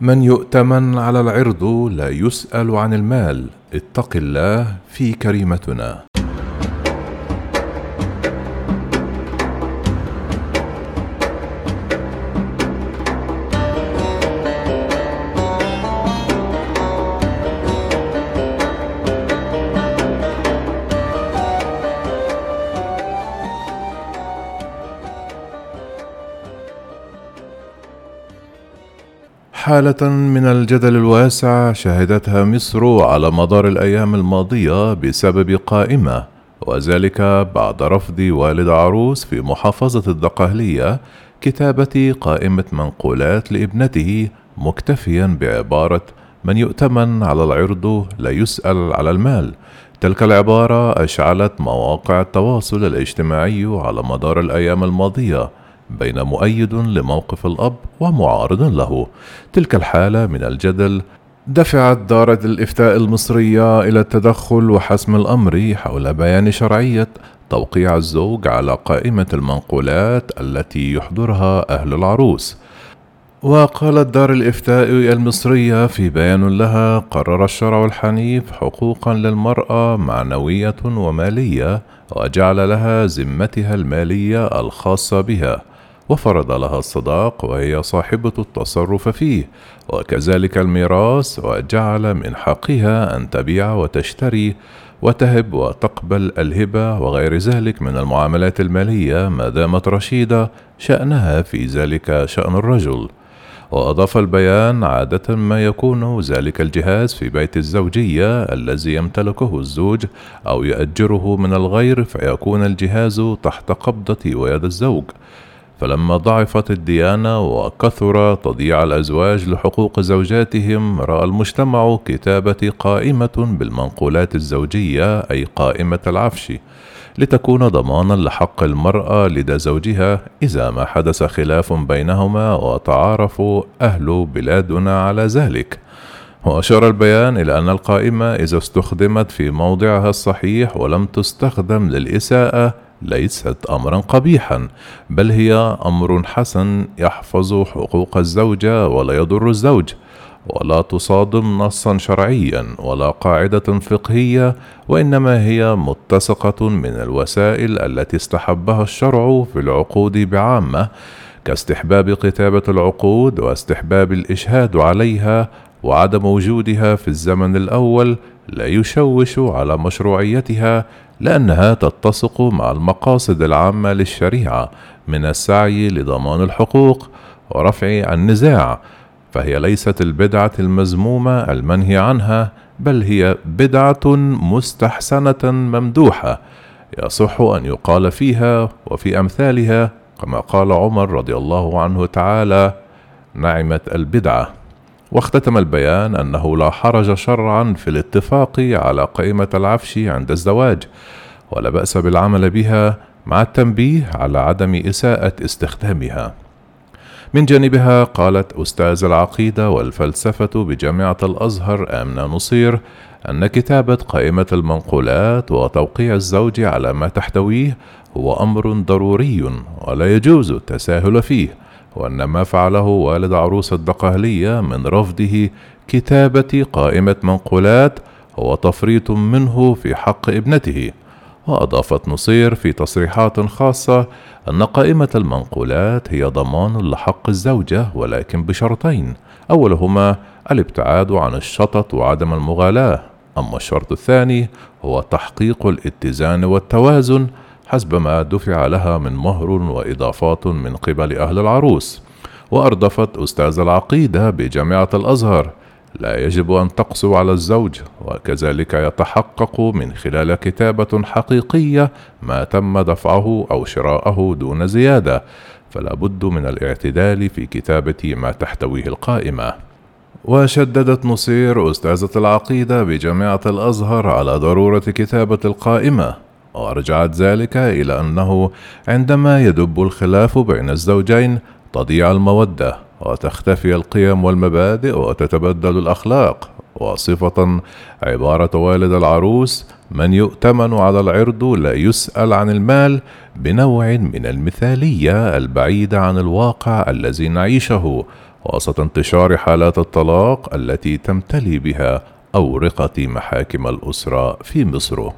من يؤتمن على العرض لا يسأل عن المال اتق الله في كريمتنا. حالة من الجدل الواسع شهدتها مصر على مدار الأيام الماضية بسبب قائمة وذلك بعد رفض والد عروس في محافظة الدقهلية كتابة قائمة منقولات لابنته مكتفيا بعبارة من يؤتمن على العرض لا يسأل على المال تلك العبارة أشعلت مواقع التواصل الاجتماعي على مدار الأيام الماضية بين مؤيد لموقف الأب ومعارض له. تلك الحالة من الجدل دفعت دارة الإفتاء المصرية إلى التدخل وحسم الأمر حول بيان شرعية توقيع الزوج على قائمة المنقولات التي يحضرها أهل العروس. وقالت دار الإفتاء المصرية في بيان لها قرر الشرع الحنيف حقوقا للمرأة معنوية ومالية وجعل لها ذمتها المالية الخاصة بها. وفرض لها الصداق وهي صاحبة التصرف فيه وكذلك الميراث وجعل من حقها أن تبيع وتشتري وتهب وتقبل الهبة وغير ذلك من المعاملات المالية ما دامت رشيدة شأنها في ذلك شأن الرجل. وأضاف البيان عادة ما يكون ذلك الجهاز في بيت الزوجية الذي يمتلكه الزوج أو يأجره من الغير فيكون الجهاز تحت قبضة ويد الزوج. فلما ضعفت الديانة وكثر تضييع الأزواج لحقوق زوجاتهم رأى المجتمع كتابة قائمة بالمنقولات الزوجية أي قائمة العفش لتكون ضمانا لحق المرأة لدى زوجها إذا ما حدث خلاف بينهما وتعارفوا أهل بلادنا على ذلك. وأشار البيان إلى أن القائمة إذا استخدمت في موضعها الصحيح ولم تستخدم للإساءة ليست امرا قبيحا بل هي أمر حسن يحفظ حقوق الزوجه ولا يضر الزوج ولا تصادم نصا شرعيا ولا قاعدة فقهية وإنما هي متسقة من الوسائل التي استحبها الشرع في العقود بعامة كاستحباب كتابه العقود واستحباب الإشهاد عليها وعدم وجودها في الزمن الأول لا يشوش على مشروعيتها لأنها تتسق مع المقاصد العامة للشريعة من السعي لضمان الحقوق ورفع النزاع فهي ليست البدعة المذمومه المنهي عنها بل هي بدعة مستحسنة ممدوحة يصح أن يقال فيها وفي أمثالها كما قال عمر رضي الله عنه تعالى نعمت البدعة واختتم البيان أنه لا حرج شرعا في الاتفاق على قائمه العفش عند الزواج ولا بأس بالعمل بها مع التنبيه على عدم إساءة استخدامها. من جانبها قالت أستاذ العقيدة والفلسفة بجامعة الأزهر آمنة نصير أن كتابة قائمة المنقولات وتوقيع الزوج على ما تحتويه هو أمر ضروري ولا يجوز التساهل فيه. وأن ما فعله والد عروس الدقهلية من رفضه كتابة قائمة منقولات هو تفريط منه في حق ابنته. وأضافت نصير في تصريحات خاصة أن قائمة المنقولات هي ضمان لحق الزوجة ولكن بشرطين. أولهما الابتعاد عن الشطط وعدم المغالاة. أما الشرط الثاني هو تحقيق الاتزان والتوازن حسب ما دفع لها من مهر وإضافات من قبل أهل العروس وأردفت أستاذ العقيدة بجامعة الأزهر. لا يجب أن تقسو على الزوج وكذلك يتحقق من خلال كتابة حقيقية ما تم دفعه أو شراءه دون زيادة. فلا بد من الاعتدال في كتابة ما تحتويه القائمة. وشددت نصير أستاذة العقيدة بجامعة الأزهر على ضرورة كتابة القائمة. وأرجعت ذلك إلى أنه عندما يدب الخلاف بين الزوجين تضيع المودة وتختفي القيم والمبادئ وتتبدل الأخلاق. وصفة عبارة والد العروس من يؤتمن على العرض لا يسأل عن المال بنوع من المثالية البعيدة عن الواقع الذي نعيشه وسط انتشار حالات الطلاق التي تمتلي بها أورقة محاكم الأسرة في مصر.